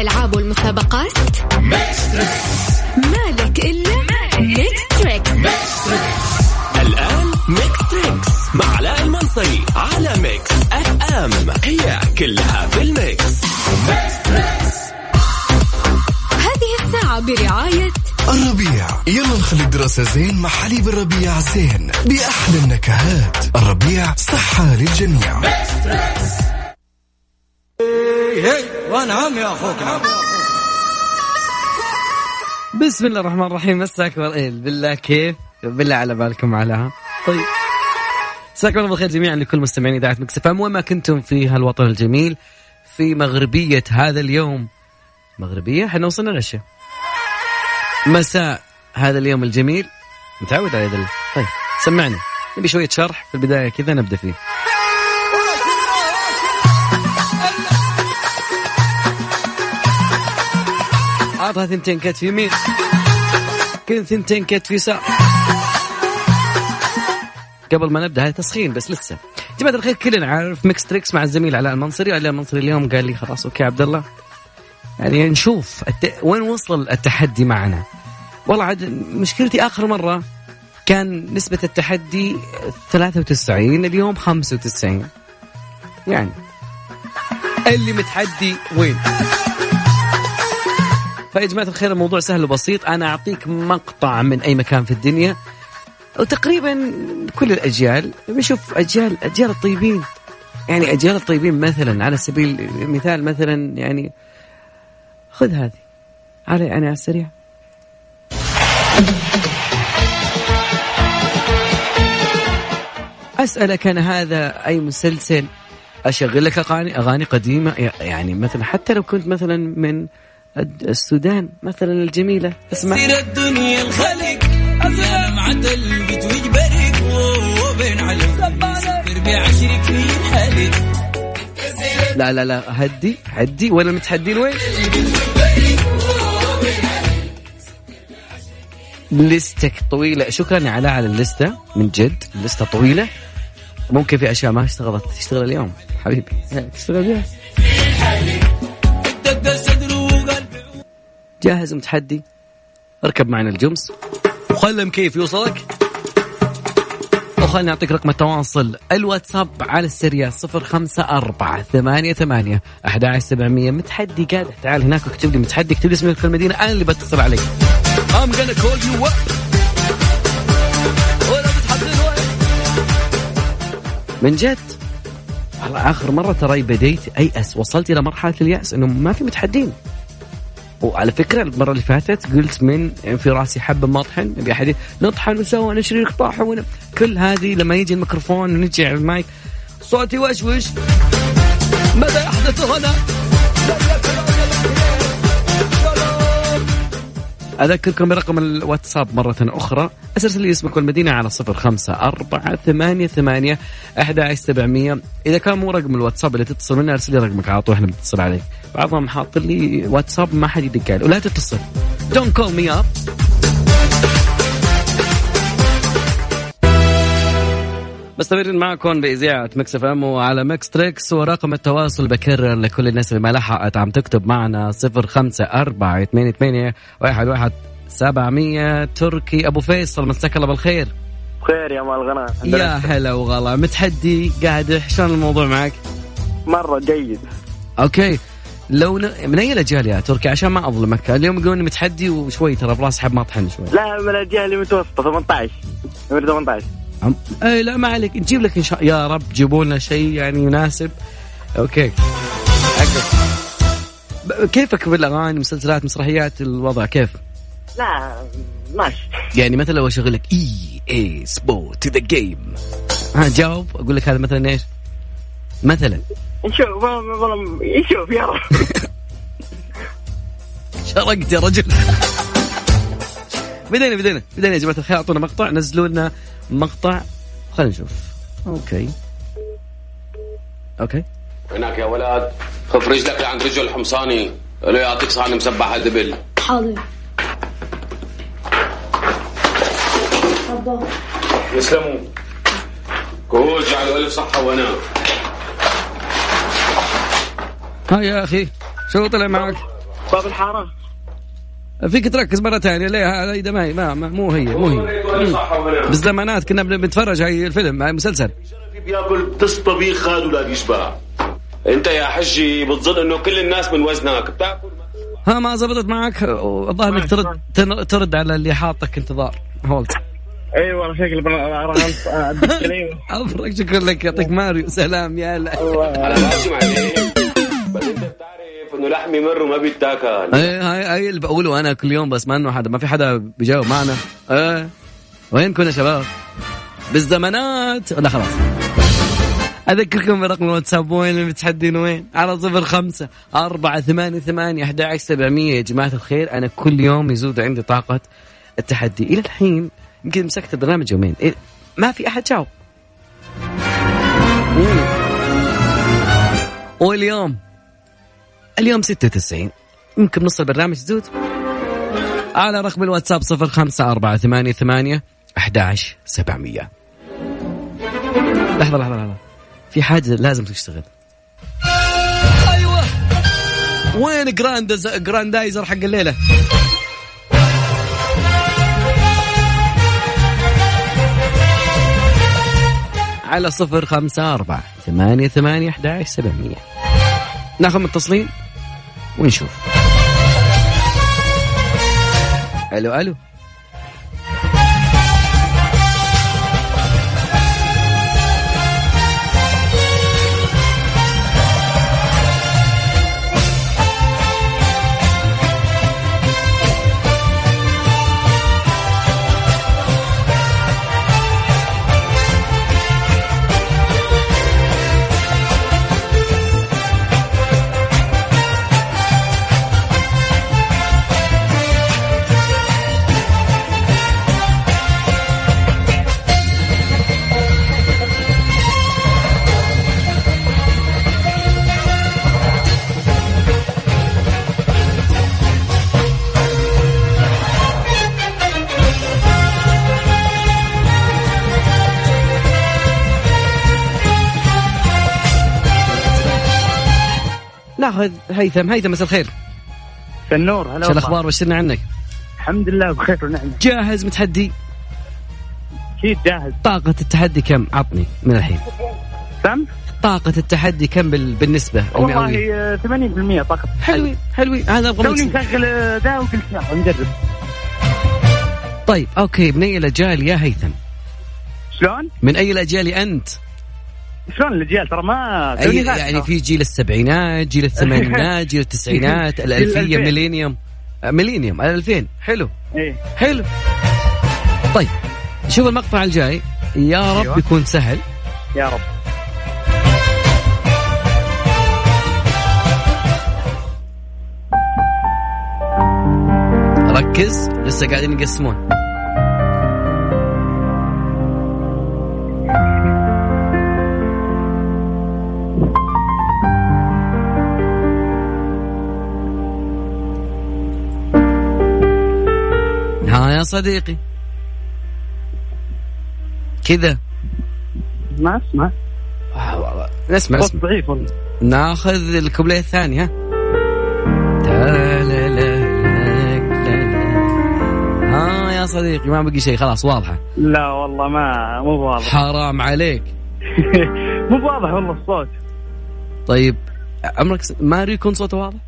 الألعاب والمسابقات؟ مالك إلا Mix Trix الآن Mix Trix مع علاء المنصري على Mix FM. هي كلها في ال mix. هذه الساعة برعاية الربيع. يلا نخلي الدراسة زين مع حليب الربيع زين. بأحلى النكهات. الربيع صحة للجميع. وأنا عم يا أخوك نعم. بسم الله الرحمن الرحيم مساك بالله كيف؟ بالله على بالكم علىها طيب. مساكم الله بالخير جميعا لكل مستمعين إذاعة مكس إم. وما كنتم في هالوطن الجميل في مغربية هذا اليوم. مغربية؟ إحنا وصلنا العشاء مساء هذا اليوم الجميل. متعود على ذا طيب سمعني نبي شوية شرح في البداية كذا نبدأ فيه. عطها ثنتين كتف يمين كن ثنتين كتف يسار قبل ما نبدأ هذا تسخين بس لسه. جماعة الخير كلنا عارف Mix Trix مع الزميل علاء المنصري. علاء المنصري اليوم قال لي خلاص okay عبد الله. يعني نشوف الت... وين وصل التحدي معنا؟ والله عاد مشكلتي آخر مرة كان نسبة التحدي 93 اليوم 95 يعني اللي متحدي وين؟ فيا جماعة الخير الموضوع سهل وبسيط. أنا أعطيك مقطع من أي مكان في الدنيا. وتقريبا كل الأجيال بنشوف أجيال أجيال الطيبين. يعني أجيال الطيبين مثلا على سبيل المثال مثلا يعني خذ هذه. على يعني على السريع. أسألك أنا هذا أي مسلسل أشغل لك أغاني أغاني قديمة؟ يعني مثلا حتى لو كنت مثلا من السودان مثلا الجميلة. اسمع. سير الدنيا الخلق يا معدل بتوج برق وبين علم بعشرك في الحلق لا لا لا هدي هدي. ولا متحدين وين؟ لستك طويلة. شكرا يا علاء على اللستة. من جد اللستة طويلة. ممكن في أشياء ما اشتغلت تشتغل اليوم. حبيبي. تشتغل اليوم جاهز متحدي؟ اركب معنا الجمس. وخلي مكيف يوصلك؟ وخلنا نعطيك رقم التواصل الواتساب على السريع صفر خمسة أربعة ثمانية ثمانية أحد سبعمية. متحدي قاعد تعال هناك واكتب لي متحدي اكتب لي اسمك في المدينة أنا اللي بتصل عليك. I'm gonna call you up. من جد؟ والله آخر مرة ترى بديت أيأس وصلت إلى مرحلة اليأس إنه ما في متحدين. وعلى فكرة المرة اللي فاتت قلت من في راسي حبة ما اطحن نبي أحد نطحن وسوى نشري طاحن ون... كل هذه لما يجي الميكروفون ونجي على المايك صوتي وشوش ماذا يحدث هنا؟ أذكركم برقم الواتساب مرة أخرى. أرسل لي اسمك والمدينة على صفر خمسة أربعة ثمانية ثمانية أحد سبعمية. إذا كان مو رقم الواتساب اللي تتصل منه أرسل لي رقمك على طول إحنا بنتصل عليك. بعضهم حاط لي واتساب ما حد يدق عليه. ولا تتصل. don't call me up مستمرين معكم بإذاعة Mix FM وعلى Mix Trix ورقم التواصل بكرر لكل الناس اللي ما لحقت عم تكتب معنا صفر خمسة أربعة اثنين اثنين واحد واحد سبعمية تركي. أبو فيصل مساك الله بالخير. بخير يا مال غنى يا هلا وغلا. متحدي قاعد شلون الموضوع معك؟ مرة جيد. okay. لو ن... من أي الأجيال يا تركي؟ عشان ما أظلمك. اليوم يقولون متحدي وشوي ترى براس حب ما طحن شوي. لا من الجهة المتوسطة 18 عمري 18 عم... اي لا ما عليك. نجيب لك إن شاء يا رب جيبوا لنا شيء يعني يناسب. okay. ب- كيفك بالأغاني مسلسلات مسرحيات الوضع؟ كيف؟ لا ماشي. يعني مثلا لو أشغل لك EA Sports the game ها جاوب. أقول لك هذا مثلا إيش؟ مثلا. نشوف والله- والله نشوف يا رب. شرقت يا رجل. بدينا بدينا بدينا يا جماعة الخير. أعطونا مقطع نزلوا لنا مقطع. خلينا نشوف. okay. أوكي. هناك يا ولد خف رجلك لعند رجل الحمصاني له يعطيك صحن مسبح دبل حاضر. يسلموا. كهول جعلوا ألف صحة وهنا ها يا أخي شو طلع معك؟ باب الحارة. فيك تركز مرة ثانية. ليه هذا ما, ما, ما مو هي مو هي. بالزمانات كنا بنتفرج هاي الفيلم هاي مسلسل بياكل طست طبيخ هذا ولا يشبع. انت يا حجي بتظن انه كل الناس من وزنك بتاكل ها ما زبطت معك؟ الظاهر إنك ترد ترد على اللي حاطك انتظار. هولت. اي والله شكل افرق شكرا لك يعطيك ماريو سلام يا هلا على راسي معلش بس أنت بتعرف إنه لحمي مر وما بيتاكل. إيه هاي هاي اللي بقوله أنا كل يوم بس ما إنه حدا ما في حدا بيجاوب معنا. إيه. وينكم يا شباب؟ بالزمانات. لا خلاص. أذكركم برقم الواتساب وين اللي بتحدين وين؟ على صفر خمسة أربعة ثمانية ثمانية أحد سبعمية. يا جماعة الخير أنا كل يوم يزود عندي طاقة التحدي. إلى الحين يمكن مسكت البرنامج يومين. إيه ما في أحد جاوب. واليوم؟ اليوم 96 يمكن نص البرنامج زود على رقم الواتساب صفر خمسة أربعة ثمانية ثمانية أحد عشر سبعمية. لحظة لحظة لحظة. في حاجة لازم تشتغل. أيوة. وين جراندز جراندايزر حق الليلة؟ على صفر خمسة أربعة ثمانية ثمانية أحد عشر سبعمية. ناخذ متصلين ونشوف. ألو ألو. هيثم هيثم مساء الخير. النور هلا شو الأخبار؟ وشرنا عنك الحمد لله بخير ونعمة. جاهز متحدي؟ أكيد جاهز. طاقة التحدي كم؟ عطني من الحين. سم؟ طاقة التحدي كم بال... بالنسبة؟ والله آه، 80% طاقه حلوين حلوين هذا أبغى توني. مشغل آه، ده وقلت يلا نجرب طيب أوكي. من أي الأجيال يا هيثم؟ شلون؟ من أي الأجيال أنت؟ شلون الاجيال ترى ما. يعني في جيل السبعينات جيل الثمانينات جيل التسعينات الألفية. ميلينيوم. آه، ميلينيوم الألفين. حلو. إيه. حلو. طيب شوف المقطع الجاي. يا رب أيوة. يكون سهل. يا رب. ركز لسه قاعدين يقسمون. صديقي. كذا. ما أسمع. نسمع صوت اسمع ضعيف والله. ناخذ الكوبليه الثاني ها. ها يا صديقي ما بقي شيء خلاص واضحة. لا والله ما مو واضح. حرام عليك. مو واضح والله الصوت. طيب عمرك س... ماريو يكون صوته واضح؟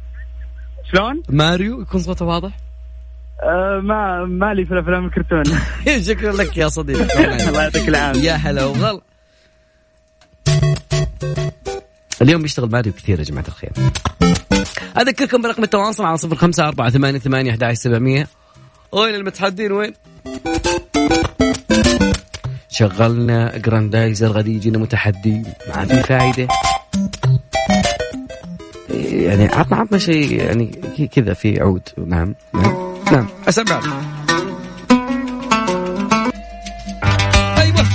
شلون؟ ماريو يكون صوته واضح؟ آه ما مالي في الأفلام الكرتون. شكرا لك يا صديقي. الله يعطيك العافية. يا هلا وغلا. اليوم بيشتغل ماريو كثير يا جماعة الخير. أذكركم برقم التواصل على صفر خمسة أربعة ثمانية ثمانية أحد سبعمية. وين المتحدين؟ وين؟ شغلنا جراندايزر غادي يجينا متحدي. ما في فايدة. يعني عطنا عطنا شيء يعني كذا في عود. نعم نعم. نعم. أسمع. أيوة.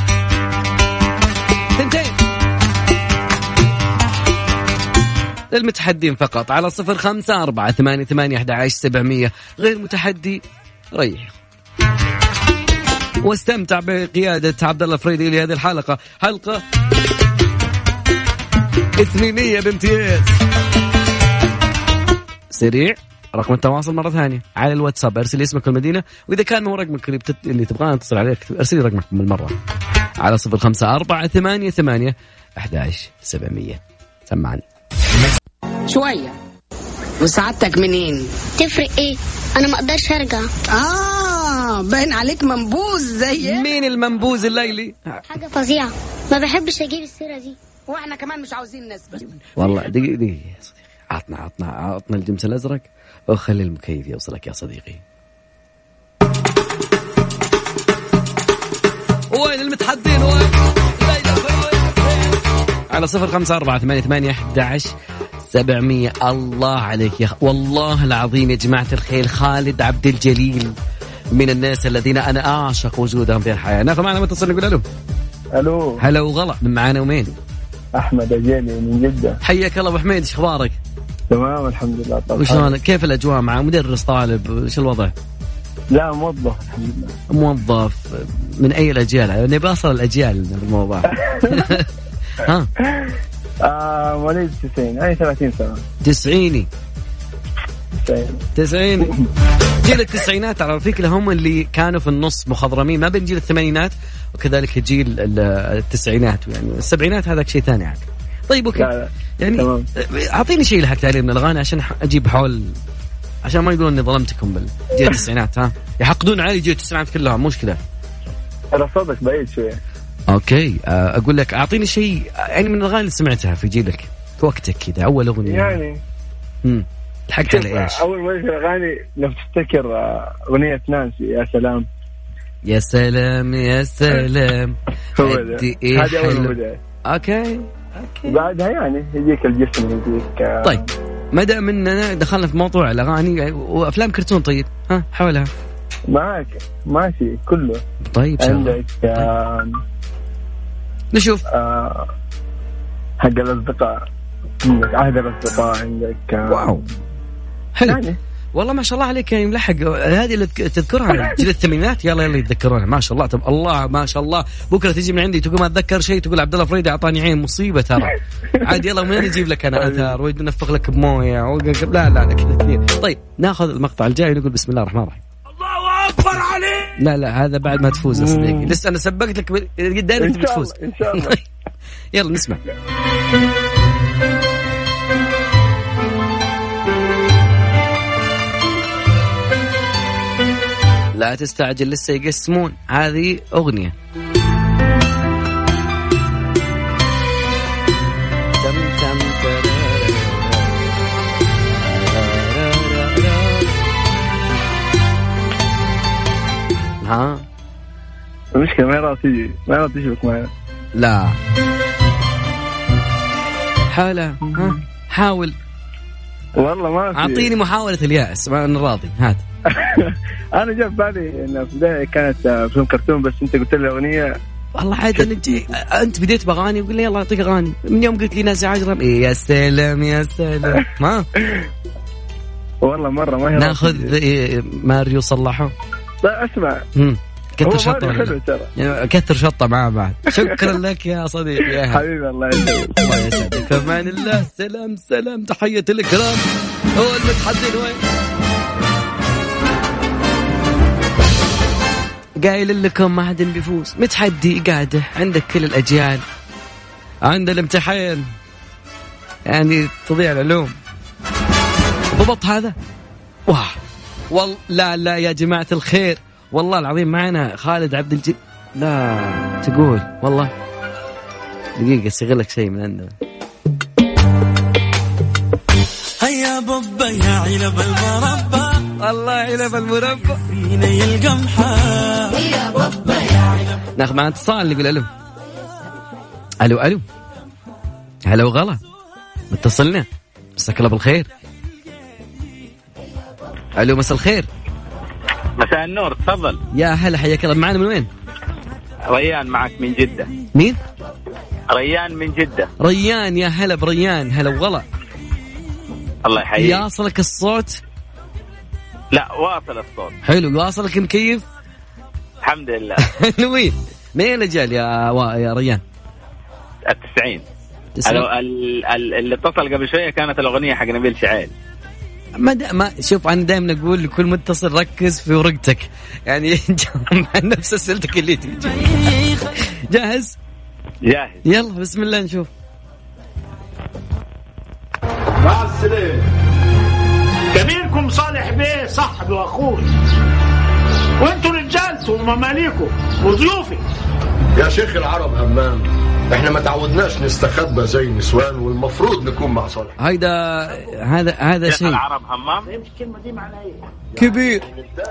للمتحدين فقط على صفر خمسة أربعة ثمانية ثمانية أحد عشر سبعمية. غير متحدي ريح. واستمتع بقيادة عبد الله فريدي لهذه الحلقة. حلقة اثنينية بامتياز. سريع. رقم التواصل مرة ثانية على الواتساب. أرسل لي اسمك والمدينه وإذا كان مو رقمك اللي, بتت... اللي تبغانا نتصل عليك أرسل لي رقمك بالمرة على صفر خمسة أربعة ثمانية ثمانية أحد سبعمية. سمعني شوية. وسعادتك منين؟ تفرق إيه؟ أنا ما أقدرش أرجع. آه باين عليك منبوذ زي مين المنبوذ الليلي؟ حاجة فظيعة. ما بحبش أجيب السيرة دي. وإحنا كمان مش عاوزين نسبة. والله دقيقة دقيقة يا صديقي. عطنا عطنا عطنا الجمس الأزرق. وخلي المكيف يوصلك يا صديقي. وين المتحدين؟ وين؟ على صفر خمسة أربعة ثمانية ثمانية أحد سبعمية. الله عليك يا أخ والله العظيم يا جماعة الخير خالد عبد الجليل من الناس الذين أنا أعشق وجودهم في الحياة. ناخذ معنا متصل نقول ألو. ألو. هلا وغلا من معانا ومين؟ أحمد اجيلي من جدة. حياك الله أبو حميد إيش أخبارك؟ تمام الحمد لله. طبعا وشلون؟ كيف الأجواء مع مدرس طالب؟ وش الوضع؟ لا موظف. الحمد لله موظف من أي الأجيال؟ نبي أصل الأجيال بالموضوع ها؟ آه مواليد 90 أي 30 سنة. تسعيني. 90 تسعيني. جيل التسعينات على فكرة هم اللي كانوا في النص مخضرمين. ما بين جيل الثمانينات وكذلك جيل ال- التسعينات يعني السبعينات هذاك شيء ثاني عاد. طيب okay. لا لا. يعني. أعطيني شيء لحقت عليه من الأغاني عشان أجيب حول عشان ما يقولون إني ظلمتكم بالجيل التسعينات ها؟ يحقدون علي جيل التسعينات كلها مشكلة. ترى صوتك بعيد شوية. okay آه، أقول لك أعطيني شيء يعني من الأغاني اللي سمعتها في جيلك في وقتك كذا أول أغنية. يعني امم لحقت على إيش؟ أول ما الأغاني لو تفتكر آه، أغنية نانسي يا سلام. يا سلام يا سلام. هو. إيه هذه أول بدأت أوكي. بعدها يعني يجيك الجسم يجيك آه، طيب ما دام إننا دخلنا في موضوع الأغاني وأفلام كرتون طيب ها حولها. معك ماشي كله. طيب. عندك آه، نشوف. آه، حق الأصدقاء. عندك عهد الأصدقاء عندك آه، واو. حلو. يعني. والله ما شاء الله عليك يعني ملحق. هذه اللي تذكرها جيل الثمانينات يلا يلا يتذكرونها. ما شاء الله. طب الله ما شاء الله. بكرة تجي من عندي تقول ما أتذكر شيء تقول عبد الله فريدي أعطاني عين مصيبة ترى. عاد يلا من نجيب لك أنا آثار؟ ونفخ لك بموية؟ لا لا لا كذا كثير. طيب ناخذ المقطع الجاي ونقول بسم الله الرحمن الرحيم. الله أكبر عليك. لا لا هذا بعد ما تفوز يا صديقي. لسه أنا سبقت لك ب- دايما إن تبي شاء تفوز الله إن شاء الله. يلا نسمع. لا تستعجل لسه يقسمون. هذه أغنية. ها المشكلة ما راضي تجي ما راضي تشبك معنا لا حاولها ها حاول والله ما في اعطيني محاولة اليأس ما أنا راضي هات أنا جاء في بالي انها في البداية كانت فيلم كرتون بس أنت قلت لي اغنيه والله عاد أنا جي أنت بديت بأغاني وقل لي يلا أعطيك أغاني. من يوم قلت لي ناسي عجرم. إيه يا سلام يا سلام. ما؟ والله مرة ما هي ناخذ. إيه ماريو صلحه. طيب اسمع. مم. كثر شطه حلو لا؟ ترى. يعني كثر شطه معاه بعد. شكرا لك يا صديقي. يا. حبيبي الله يسلمك. الله يسعدك. الله. سلام سلام. تحية الإكرام. هو المتحدث وين؟ قايل لكم ما حد بيفوز. متحدي قاعدة عندك كل الأجيال. عند الامتحان. يعني تضيع العلوم. ضبط هذا. واه وال لا لا يا جماعة الخير. والله العظيم معنا خالد عبد الجليل لا تقول. والله. دقيقة استغلك شيء من عندنا. هيا بابا يا علب المربى. الله علب المربى. فينا القمحة ناخذ معنا اتصال يقول ألو. ألو ألو. هلا وغلا. متصلنا. مساك الله بالخير. ألو مساء الخير. مساء النور تفضل. يا هلا حياك الله. معنا من وين؟ ريان معك من جدة. مين؟ ريان من جدة. ريان يا هلا بريان. هلا وغلا. الله يحييك. ياصلك الصوت؟ لا واصل الصوت. حلو واصلك المكيف الحمد لله. حلوين من أين الاجيال يا وا... يا ريان؟ التسعين. تسعين. ال- ال- ال- اللي اتصل قبل شوية كانت الأغنية حق نبيل شعيل ما, دا ما شوف أنا دائما أقول لكل متصل ركز في ورقتك. يعني مع نفس أسئلتك اللي تيجي جاهز؟ جاهز. يلا بسم الله نشوف. مع السلامة. كبيركم صالح بيه صاحبي واخوي وانتوا رجالته ومماليكم وضيوفي. يا شيخ العرب همام إحنا ما تعودناش نستخبى زي النسوان والمفروض نكون مع صالح هيدا هذا هذا شيخ شيء. العرب همام؟ الكلمة دي معناها إيه؟ كبير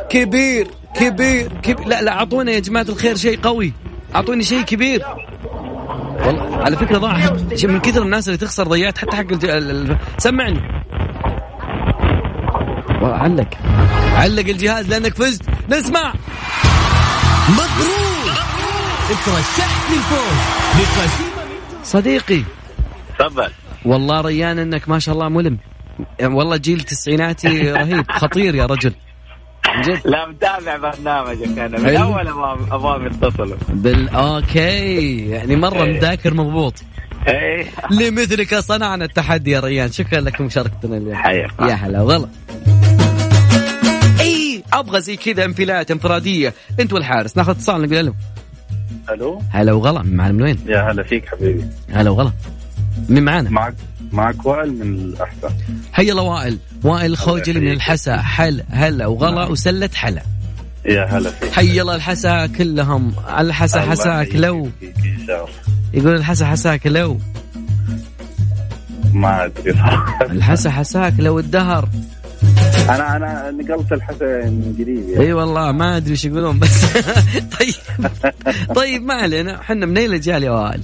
كبير كبير كبير. لا لا أعطونا يا جماعة الخير شيء قوي. أعطوني شيء كبير. والله على فكرة ضاع. من كثر الناس اللي تخسر ضيعت حتى حق سمعني. علق. علق الجهاز لأنك فزت. نسمع. مبروك. ترشحت للفوز بقسيمة صديقي. تفضل. والله ريان انك ما شاء الله ملم. والله جيل تسعيناتي رهيب. خطير يا رجل. جد. لا متابع برنامجك أنا. من حلو. أول أبغى ابغاهم يتصلوا بال أوكي. يعني مرة إيه. مذاكر مضبوط. إيه. لمثلك صنعنا التحدي يا ريان. شكرا لك مشاركتنا اليوم. حياك يا هلا اي أبغى زي كذا انفلات انفرادية. أنت والحارس ناخذ اتصال نقول ألو. ألو؟ هلا وغلا من معنا من وين؟ يا هلا فيك حبيبي. هلا وغلا. مين معانا؟ معك معك وائل من الاحسن حي الله وائل. وائل الخوجلي من الحسا. حل هلا وغلا وسلة حلا. يا هلا فيك. حي الله الحسا كلهم. الحسا حساك لو. فيك إن شاء الله. يقول الحسا حساك لو. ما أدري الحسا حساك لو الدهر. أنا أنا نقلت الحسا من قريب يعني. إي والله ما أدري إيش يقولون بس طيب. طيب ما علينا. إحنا من اي الاجيال يا وائل؟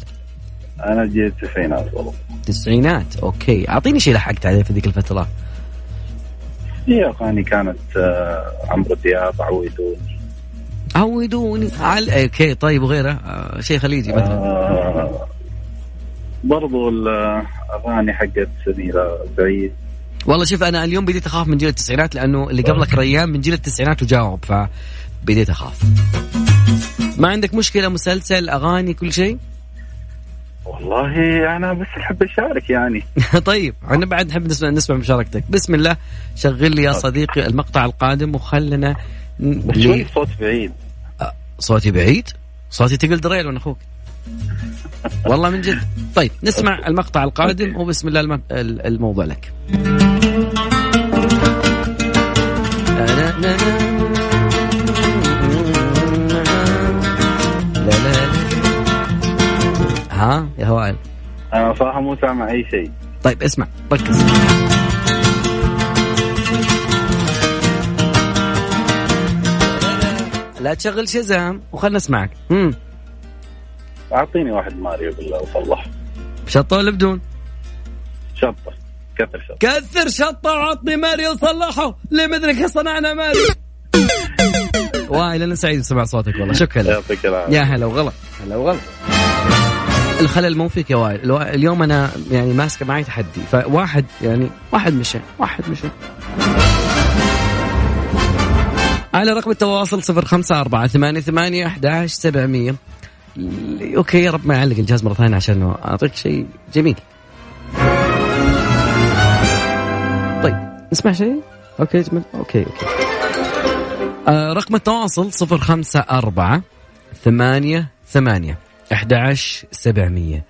أنا جيل التسعينات والله. تسعينات. okay. أعطيني شيء لحقت عليه في ذيك الفترة. هي اغاني كانت آه، عمرو دياب عودوني عودوني على okay طيب وغيره. آه شيء خليجي مثلا. آه، برضو الاغاني حقت سميرة سعيد والله شوف أنا اليوم بديت أخاف من جيل التسعينات لأنه اللي قبلك ريان من جيل التسعينات وجاوب فبديت أخاف. ما عندك مشكلة مسلسل أغاني كل شيء؟ والله أنا بس أحب أشارك يعني. طيب أنا بعد نحب نسمع نسمع مشاركتك. بسم الله شغل لي يا صديقي المقطع القادم وخلنا شوي صوت بعيد. صوتي بعيد؟ صوتي تقل دريل وأنا أخوك. والله من جد. طيب نسمع المقطع القادم وبسم الله الم... ال- الموضوع لك. ها يا وائل أنا صراحة مو سامع أي شيء. طيب اسمع ركز. لا تشغل شزام وخلنا نسمعك. امم أعطيني واحد ماريو بالله وصلح. شطة ولا بدون؟ شطة. كثر شطة. كثر شطة وعطني ماريو وصلحه. ليه مثلك صنعنا ماريو؟ وائل أنا سعيد بسمع صوتك والله. شكرا يعطيك العافية. يا هلا وغلا. هلا وغلا. الخلل مو فيك يا وائل اليوم أنا يعني ماسكة معي تحدي. فواحد يعني واحد مشى واحد مشى. على رقم التواصل 054 88 11700 okay يا رب ما يعلق الجهاز مرة ثانية عشان أعطيك شيء جميل. طيب نسمع شيء؟ okay جميل okay okay. آه رقم التواصل 054 ثمانية ثمانية 11 700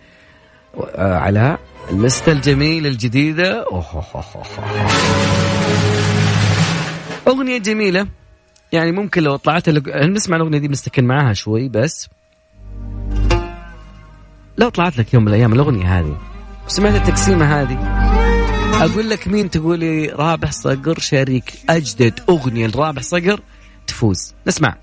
آه على اللستة الجميلة الجديدة. أغنية جميلة. يعني ممكن لو طلعت نسمع الأغنية دي مستكن معاها شوي بس. لو طلعت لك يوم من الأيام الأغنية هذه. وسمعت التقسيمة هذه؟ أقول لك مين تقولي رابح صقر شريك أجدد أغنية لرابح صقر تفوز. نسمع.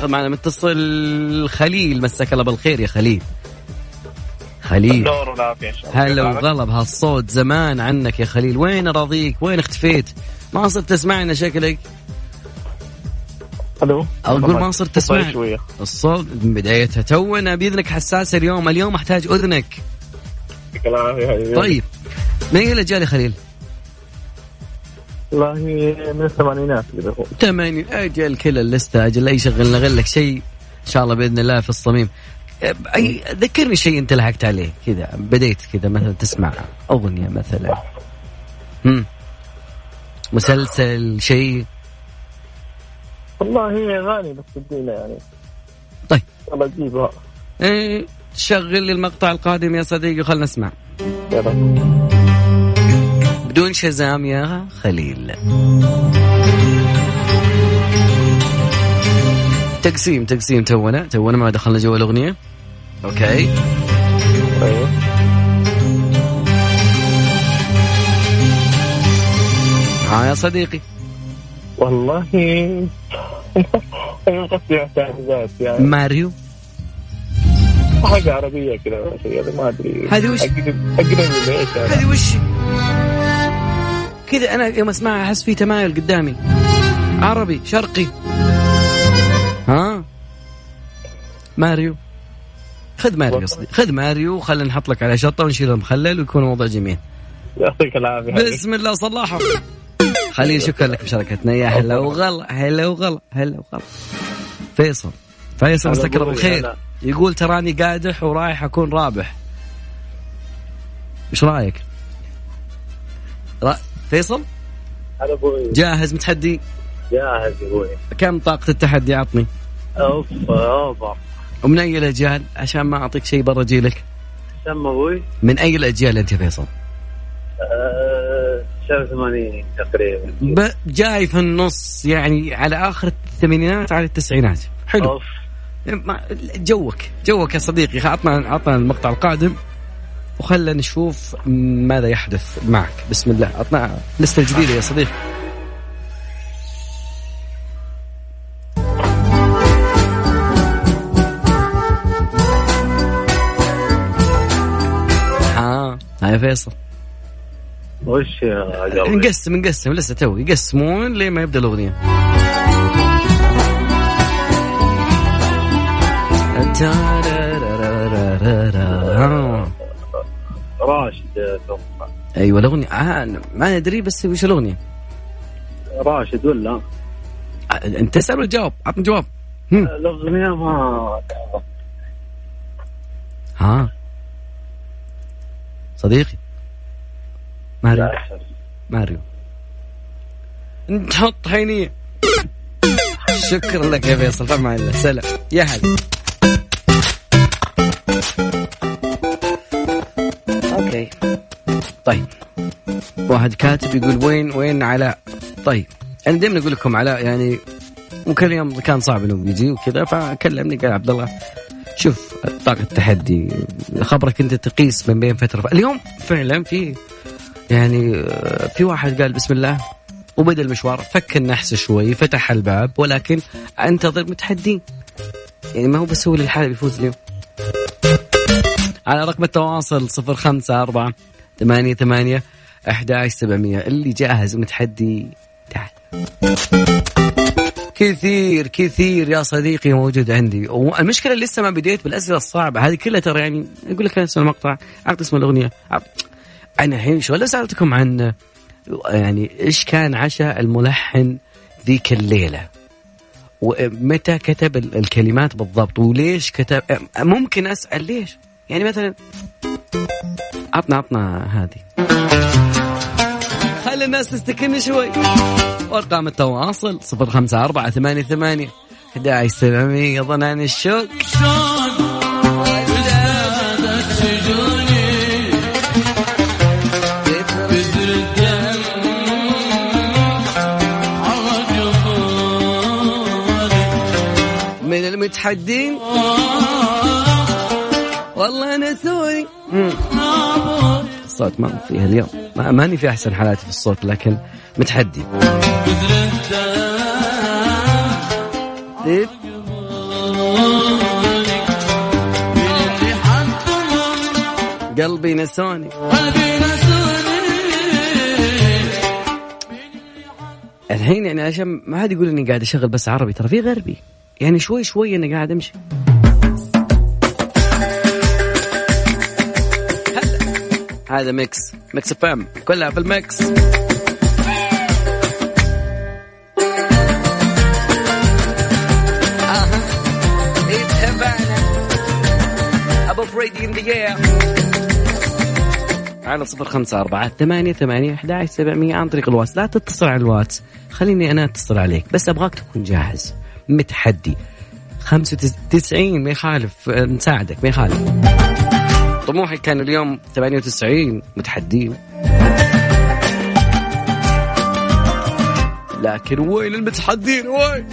ناخذ معنا متصل خليل مساك الله بالخير يا خليل. خليل. هلا وغلا بهالصوت زمان عنك يا خليل. وين اراضيك وين اختفيت؟ ما صرت تسمعنا شكلك. ألو؟ أقول ما صرت تسمع شوية. الصوت من بدايتها تونا بإذنك حساسة اليوم. اليوم أحتاج أذنك. طيب. من اي الاجيال يا خليل؟ والله من الثمانينات كذا هو ثمانين أجل كل اللستة أجل اي شغل نغل لك شيء إن شاء الله بإذن الله في الصميم. أي ذكرني شيء أنت لحقت عليه كذا بديت كذا مثلا تسمع أغنية مثلا. هم. مسلسل شيء. والله هي أغاني بس بدينا يعني. طيب. والله اجيبها إيه شغل لي المقطع القادم يا صديقي خلنا نسمع. بدون شزام يا خليل. تقسيم تقسيم تونا تونا ما دخلنا جوا الأغنية. أوكي. ها يا صديقي. والله. يعني. ماريو. حاجة عربية كذا ما أدري. هذه وش؟ هذه وش؟ كذا أنا يوم أسمعها أحس في تمايل قدامي. عربي شرقي. ها؟ ماريو. خذ ماريو قصدي خذ ماريو وخلينا نحط لك على شطة ونشيل المخلل ويكون الموضوع جميل. يعطيك العافية. بسم الله صلاحه خليل شكرا لك بمشاركتنا يا هلا وغلا هلا وغلا هلا وغلا. فيصل. فيصل مساك الله بالخير. يقول تراني قادح ورايح أكون رابح. إيش رأيك؟ فيصل؟ هلا أبوي. جاهز متحدي؟ جاهز أبوي. كم طاقة التحدي عطني؟ أوف اوبا ومن أي الأجيال؟ عشان ما أعطيك شيء برا جيلك. كم أبوي؟ من أي الأجيال أنت يا فيصل؟ آه، 89 تقريبا. ب... جاي في النص يعني على آخر الثمانينات على التسعينات. حلو. أوف. ما- جوك جوك يا صديقي. عطنا عطنا المقطع القادم. وخلنا نشوف ماذا يحدث معك. بسم الله. عطنا لستة جديدة يا صديقي. ها ها يا فيصل. وش يا؟ نقسم نقسم. لسه تو يقسمون لين ما يبدأ الأغنية. ها. راشد أتوقع أيوه الاغنيه آه ما ندري بس وش الاغنيه راشد ولا؟ آه، أنت تسأل ولا تجاوب عطني جواب. الاغنيه ما ها. صديقي. ماريو. ماريو. نحط حينية شكرا لك يا فيصل فما الا سلام. يا هلا. أوكي طيب. واحد كاتب يقول وين وين علاء؟ طيب. أنا دائما أقول لكم علاء يعني ممكن اليوم كان صعب إنه يجي وكذا فكلمني قال عبد الله شوف طاقة التحدي خبرك أنت تقيس من بين فترة اليوم فعلا في يعني في واحد قال بسم الله وبدأ المشوار فك النحس شوي فتح الباب ولكن أنتظر متحدين. يعني ما هو بس هو للحالة بيفوز اليوم. على رقم التواصل صفر خمسة أربعة ثمانية ثمانية أحد سبعمية. اللي جاهز متحدي تعال. كثير كثير يا صديقي موجود عندي. والمشكلة لسه ما بديت بالأسئلة الصعبة. هذه كلها ترى يعني أقول لك اسم المقطع أعطي اسم الأغنية. أنا الحين شو سألتكم عن يعني إيش كان عشاء الملحن ذيك الليلة؟ ومتى كتب ال- الكلمات بالضبط؟ وليش كتب؟ ممكن أسأل ليش؟ يعني مثلا عطنا عطنا هذه. خلي الناس تستكن شوي. وأرقام التواصل صفر خمسة أربعة ثمانية ثمانية. 11 700 ظنان الشوق. من المتحدين. والله أنا سوري. الصوت ما فيها اليوم. ما ماني في أحسن حالاتي في الصوت لكن متحدي. إيه؟ قلبي نسوني. الحين يعني عشان ما حد يقول إني قاعد أشغل بس عربي ترى في غربي. يعني شوي شوي أنا قاعد أمشي. هذا Mix Mix FM كلها في ال mix. آه. على صفر خمسة أربعة ثمانية ثمانية أحد سبعمية عن طريق الواتس. لا تتصل على الواتس. خليني أنا أتصل عليك. بس أبغاك تكون جاهز. متحدي. خمسة وتسعين ما يخالف. آه، نساعدك ما يخالف. طموحي كان اليوم 98 متحدين. لكن وين المتحدين؟ وين؟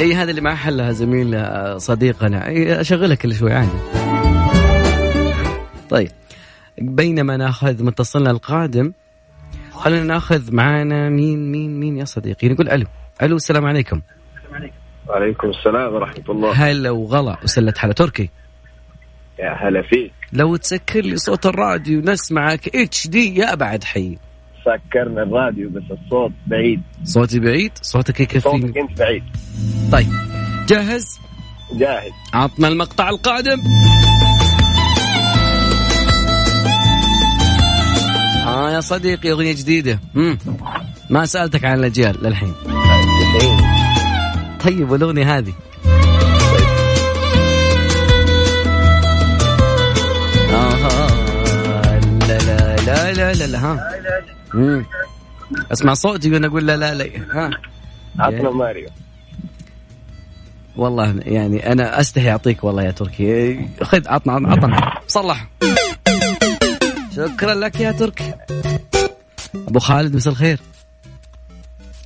اي هذا اللي ما حلها زميل آه، صديقنا. اي اشغلها كل شوي عادي. طيب بينما ناخذ متصلنا القادم خلينا ناخذ معانا مين مين مين يا صديقي؟ نقول ألو. ألو السلام عليكم. وعليكم السلام ورحمة الله. هلا وغلا وسلة حلا تركي. يا هلا فيك. لو تسكر لي صوت الراديو نسمعك HD يا أبعد حي. سكرنا الراديو بس الصوت بعيد. صوتي بعيد؟ صوتك يكفيني صوتك انت بعيد. طيب. جاهز؟ جاهز. عطنا المقطع القادم. آه يا صديقي أغنية جديدة. مم. ما سألتك عن الأجيال للحين. طيب والأغنية هذه؟ آه لا لا لا لا لا, لا ها. مم. اسمع صوتي وأنا أقول لا لا لا. ها. عطنا ماريو. والله يعني أنا استحي اعطيك والله يا تركي. خذ عطنا عطنا. صلح. شكرا لك يا تركي. أبو خالد مساء الخير.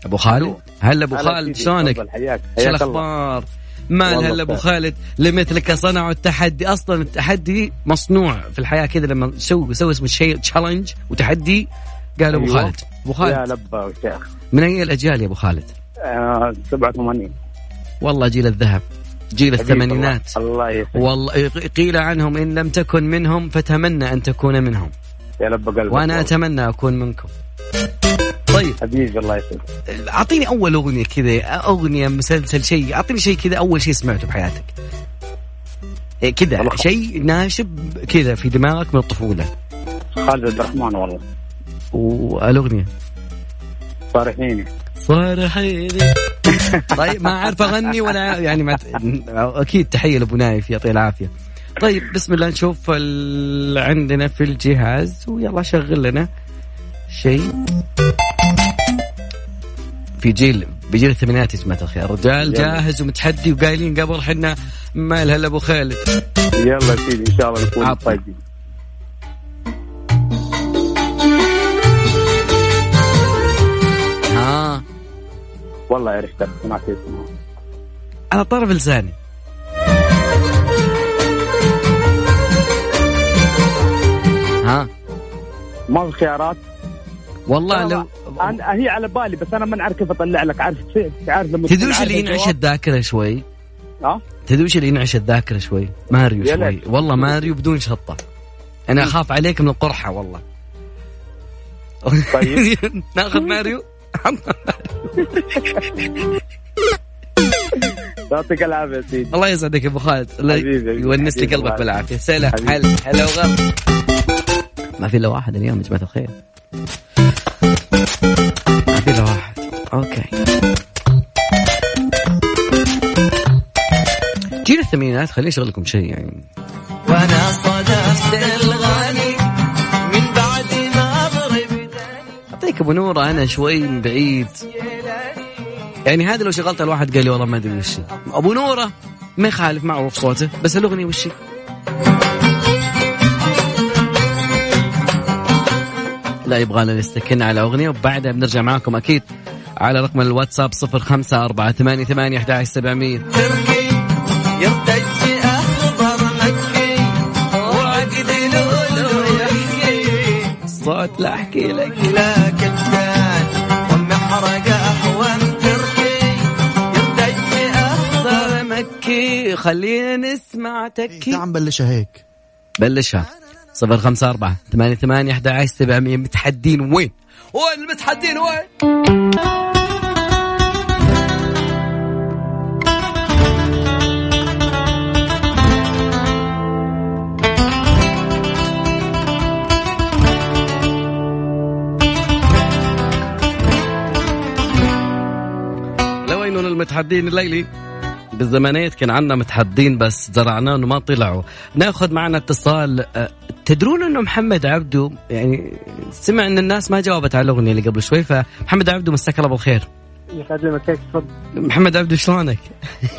أبو خالد؟ هلا أبو خالد شلونك؟ شو. الأخبار؟ مال هلا أبو. خالد؟ لمثلك صنعوا التحدي. أصلا التحدي مصنوع في الحياة كذا لما تسوي سوي اسمه شيء تشالنج وتحدي. قال أبو أيوة. خالد. أبو يا خالد. لبا وشيخ من أي الأجيال يا أبو خالد؟ آه، 87 والله جيل الذهب. جيل الثمانينات. الله يسعدك والله قيل عنهم إن لم تكن منهم فتمنى أن تكون منهم. يا لبا قلبك. وأنا. أتمنى أكون منكم. طيب. حبيبي الله يسعدك أعطيني أول أغنية كذا أغنية مسلسل شيء. أعطيني شيء كذا أول شيء سمعته بحياتك. إيه كذا. شيء ناشب كذا في دماغك من الطفولة. خالد عبد الرحمن والله. والاغنيه صارحيني. صارحيني. طيب ما أعرف أغني ولا يعني ما أكيد تحية لأبو نايف يعطيه العافية. طيب بسم الله نشوف ال... عندنا في الجهاز ويلا شغل لنا شيء. في جيل بجيل الثمانينات يا جماعة الخير. الرجال. جاهز ومتحدي وقايلين قبل حنا مال هلا أبو خالد. يلا سيدي إن شاء الله نكون. طيبين والله عرفت سمعت اسمه على طرف لساني. ها؟ ما في خيارات. والله لو أنا هي على بالي بس أنا ما نعرف كيف أطلع لك. عارف عارف لما تدري وش اللي ينعش؟ الذاكرة شوي؟ ها؟ تدري وش اللي ينعش الذاكرة شوي؟ ماريو يا شوي. والله ماريو بدون شطة. أنا أخاف عليك من القرحة والله. طيب. ناخذ ماريو؟ يعطيك العافية سيدي. الله يسعدك يا أبو خالد. الله. يونس لي قلبك بالعافية. سلام. هلا هلا وغلا. ما في إلا واحد اليوم يا جماعة الخير. ما في إلا واحد. أوكي. جيل الثمانينات خليني اشغل لكم شيء يعني. وأنا صدفت اعطيك أبو نوره أنا شوي من بعيد يعني هذا لو شغلت الواحد قال لي والله ما أدري وش. أبو نوره ما يخالف معروف صوته بس الأغنية وش؟ لا يبغانا نستكن على أغنية وبعدها بنرجع معاكم أكيد على رقم الواتساب صفر خمسة أربعة ثمانية ثمانية أحد سبعمية يرتج صوت لا أحكي لك لا تكي خلينا نسمع تكي. تعال نبلشها هيك. بلشها صفر خمسة أربعة ثمانية ثمانية أحد عشر سبعمية. متحدين وين؟ وين المتحدين وين؟ لوين المتحدين الليلي؟ بالزمانيات كان عندنا متحدين بس زرعناهم وما طلعوا. ناخذ معنا اتصال أه، تدرون إنه محمد عبده يعني سمع إن الناس ما جاوبت على الأغنية اللي قبل شوي فمحمد عبده مساك الله بالخير. يسعد كيف تفضل. محمد عبده شلونك؟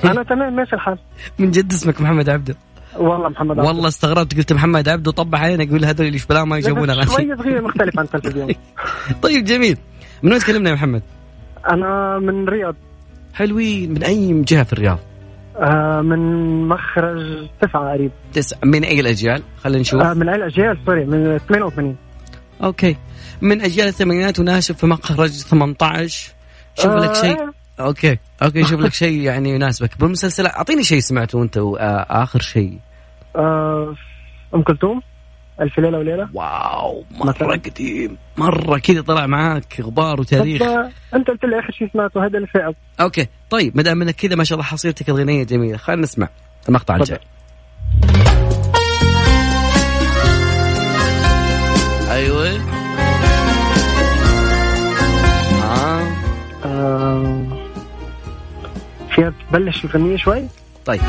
أنا تمام ماشي الحال. من جد اسمك محمد عبده. والله محمد عبده. والله استغربت قلت محمد عبده طبع علينا يقول هذول اللي بلا ما يجاوبون اغاني شوي صغير مختلف عن التلفزيون طيب جميل. من وين تكلمنا يا محمد؟ أنا من رياض. حلوين من أي جهة في الرياض؟ آه من مخرج تسعة قريب. تسعة من أي الأجيال؟ خلينا نشوف. آه من أي الأجيال؟ sorry من 88 okay. من أجيال الثمانينات وناشف في مخرج 18 شوف آه، لك شيء. okay okay شوف لك شيء يعني يناسبك. بالمسلسلات أعطيني شيء سمعته أنت آه، آخر شيء. آه أم كلثوم؟ ألف ليلة وليلة. wow مرة قديم. مرة كذا طلع معاك غبار وتاريخ. أنت قلت لي اخر شيء سمعته؟ هذا اللي فات okay. طيب ما دام إنك كذا ما شاء الله حصيلتك الغنية جميلة خلينا نسمع المقطع الجاي. أيوه. آه. آه. فيها تبلش الغنية شوي؟ طيب.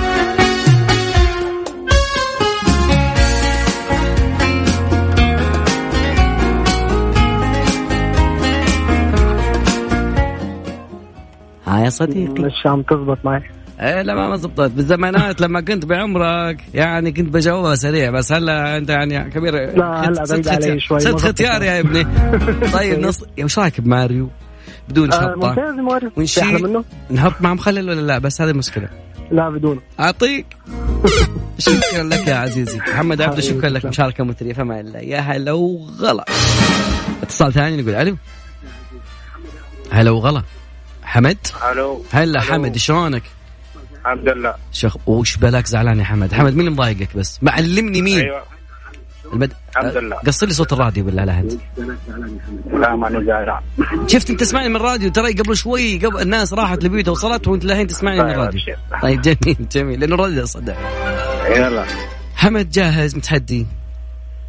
يا صديقي. مش عم تزبط معي. إيه لا ما زبطت. بالزمانات لما كنت بعمرك يعني كنت بجاوبها سريع بس هلا أنت يعني كبير لا، هلا بعيد علي شوي، ست ختيار يا ابني. طيب نص وش رايك بماريو؟ بدون آه شطة. ممتاز ماريو. في ونشيل نحط مع مخلل ولا لا؟ بس هذه المشكلة لا بدونه أعطيك. شكرا لك يا عزيزي. محمد عبده شكرا لك. مشاركة مثريه فما إلا. يا هلا وغلا. اتصال ثاني نقول ألو. هلا وغلا. حمد ألو هلا حمد شلونك؟ الحمد لله شخ وش بالك زعلان يا حمد؟ حمد مين اللي مضايقك بس؟ معلمني مين؟ أيوه. الحمد لله. قصر لي صوت الراديو بالله لا انت لا ماني زعلان شفت أنت تسمعني من الراديو ترى قبل شوي قبل الناس راحت لبيوتها وصلت وأنت لهين تسمعني من طيب، الراديو. طيب جميل جميل لأنه الراديو صدق يلا حمد جاهز متحدي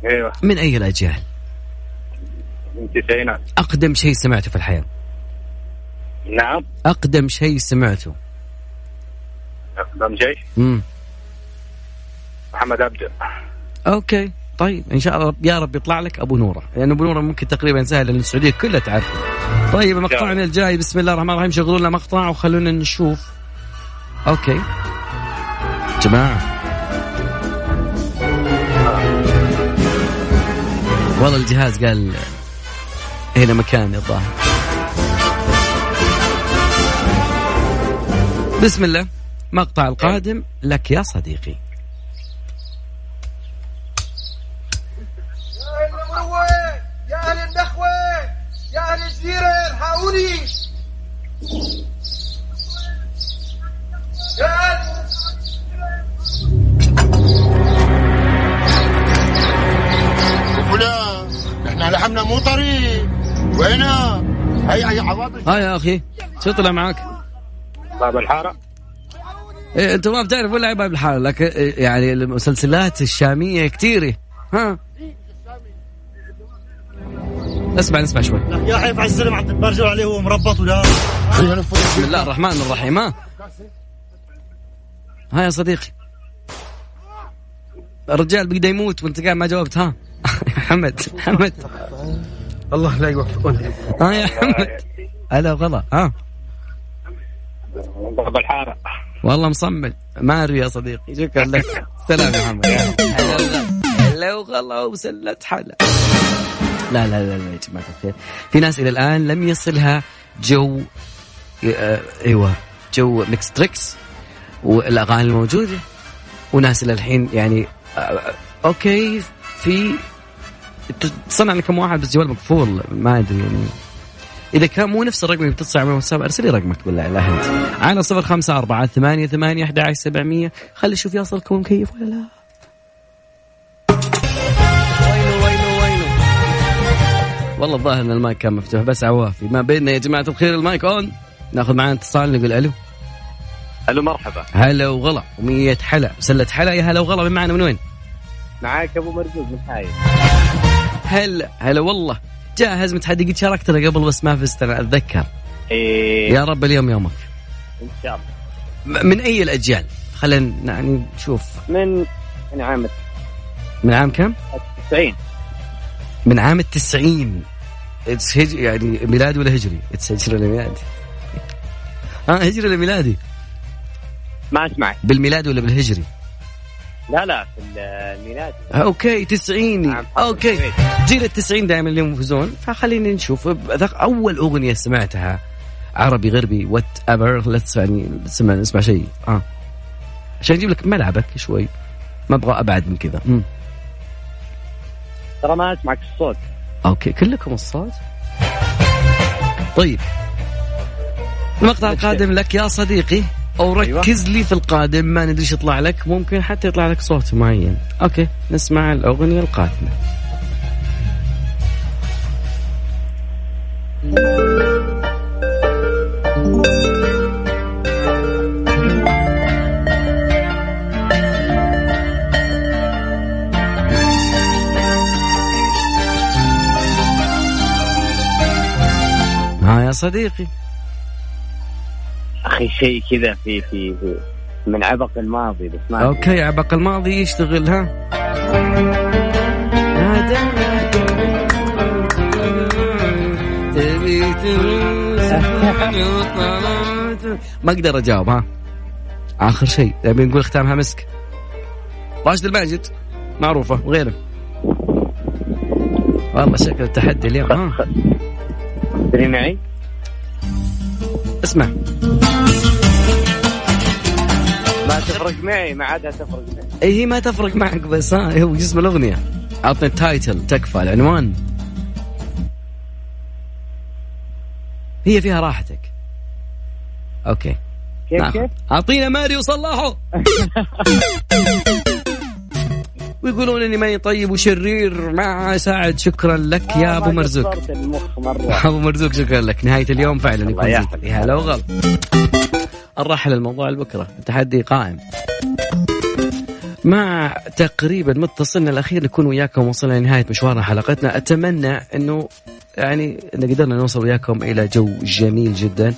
أيوه من أي الأجيال؟ من التسعينات أقدم شيء سمعته في الحياة نعم. أقدم شيء سمعته. أقدم شيء؟ امم محمد عبده okay طيب إن شاء الله يا رب يطلع لك أبو نورة. لأن أبو نورة ممكن تقريبا سهل لأن السعودية كلها تعرفه. طيب مقطعنا الجاي بسم الله الرحمن الرحيم. شغلوا لنا مقطع وخلونا نشوف. okay. جماعة. والله الجهاز قال هنا مكان الظاهر. بسم الله. مقطع القادم لك يا صديقي. يا أهل النخوه يا أهل الجزيره الحقوني يا أهل إحنا لحمنا مو طريق وينها هي هي عواطف ها يا أخي. شو طلع معك؟ باب الحارة؟ إيه أنت ما بتعرف ولا باب الحارة لكن إيه، يعني المسلسلات الشامية كثيره ها؟ اسمع نسمع شوي. يا حيف على الزلم عم برجع عليه وهو مربط ولا؟ بسم الله الرحمن الرحيم ها؟ ها يا صديقي. الرجال بقدر يموت وانت قاعد ما جاوبت ها؟ حمد حمد الله لا يوفقنا. ها يا حمد هلا وغلا ها؟ باب الحاره والله مصمم. ماري يا صديقي. شكرا لك سلام يا محمد. هلا وغلا. وسلت حلا لا لا لا لا يا جماعة الخير. في ناس إلى الآن لم يصلها جو آه، أيوه جو ميكس تريكس والأغاني الموجودة. وناس إلى الحين يعني آه، okay في تصنع لك كم واحد بس جوال مقفول ما أدري يعني. إذا كان مو نفس الرقم اللي بتتصل على الواتساب أرسل لي رقمك بالله لا أنت. على صفر خمسة أربعة ثمانية ثمانية أحد عشر سبعمية. خلي شوف يصلكم مكيف ولا لا. والله الظاهر إن المايك كان مفتوح بس عوافي. ما بيننا يا جماعة الخير المايك on ناخذ معنا اتصال نقول ألو. ألو مرحبا. هلا وغلا ومية حلا سلة حلا. يا هلا وغلا من معنا من وين؟ معاك أبو مرزوق من حايل. هلا هلا والله. جاهز متحدي قد شاركتنا قبل بس ما فزت أنا أتذكر. إيه. يا رب اليوم يومك. إن شاء الله. من أي الأجيال؟ خلينا يعني نشوف. من من عام من عام كم؟ 90 من عام التسعين. It's هج... يعني ميلادي ولا هجري؟ إتس هجري ولا ميلادي؟ ها هجري ولا ميلادي؟ ما اسمعك بالميلاد ولا بالهجري؟ لا لا في الميلاد. okay تسعيني okay. جيل التسعين دائما اللي يفوزون. فخلينا نشوف. أول أغنية سمعتها عربي غربي whatever لا تسمع يعني نسمع نسمع شيء. آه. عشان أجيب لك ملعبك شوي. ما أبغى أبعد من كذا. ترى ما أسمعك الصوت. okay كلكم الصوت؟ طيب. المقطع القادم لك يا صديقي. أو ركز لي في القادم ما ندري إيش يطلع لك. ممكن حتى يطلع لك صوت معين. أوكي نسمع الأغنية القادمة. ها يا صديقي. أخي شيء كذا في في في من عبق الماضي بس ما. أوكي عبق الماضي يشتغل ها ما أقدر اجاوب ها اخر شيء نبي نقول ختامها مسك راشد الماجد معروفه وغيره والله شكل التحدي اليوم ها تدري معي؟ اسمع ما تفرق معي ما عادها تفرق معي. هي ما تفرق معك بس ها هو اسم الأغنية. أعطني التايتل تكفى العنوان. هي فيها راحتك. أوكي. كيف نعم. كيف؟ أعطينا ماريو صلاحه ويقولون إني ماني طيب وشرير. مع ساعد شكرا لك يا أبو مرزوق. المخ مرة. أبو مرزوق شكرا لك. نهاية اليوم فعلا يكون. يا هلا وغلا. نرحل الموضوع لبكرة. التحدي قائم. مع تقريبا متصلنا الأخير نكون وياكم وصلنا لنهاية مشوار حلقتنا. أتمنى أنه يعني أن قدرنا نوصل وياكم إلى جو جميل جدا.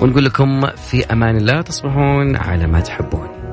ونقول لكم في أمان الله تصبحون على ما تحبون.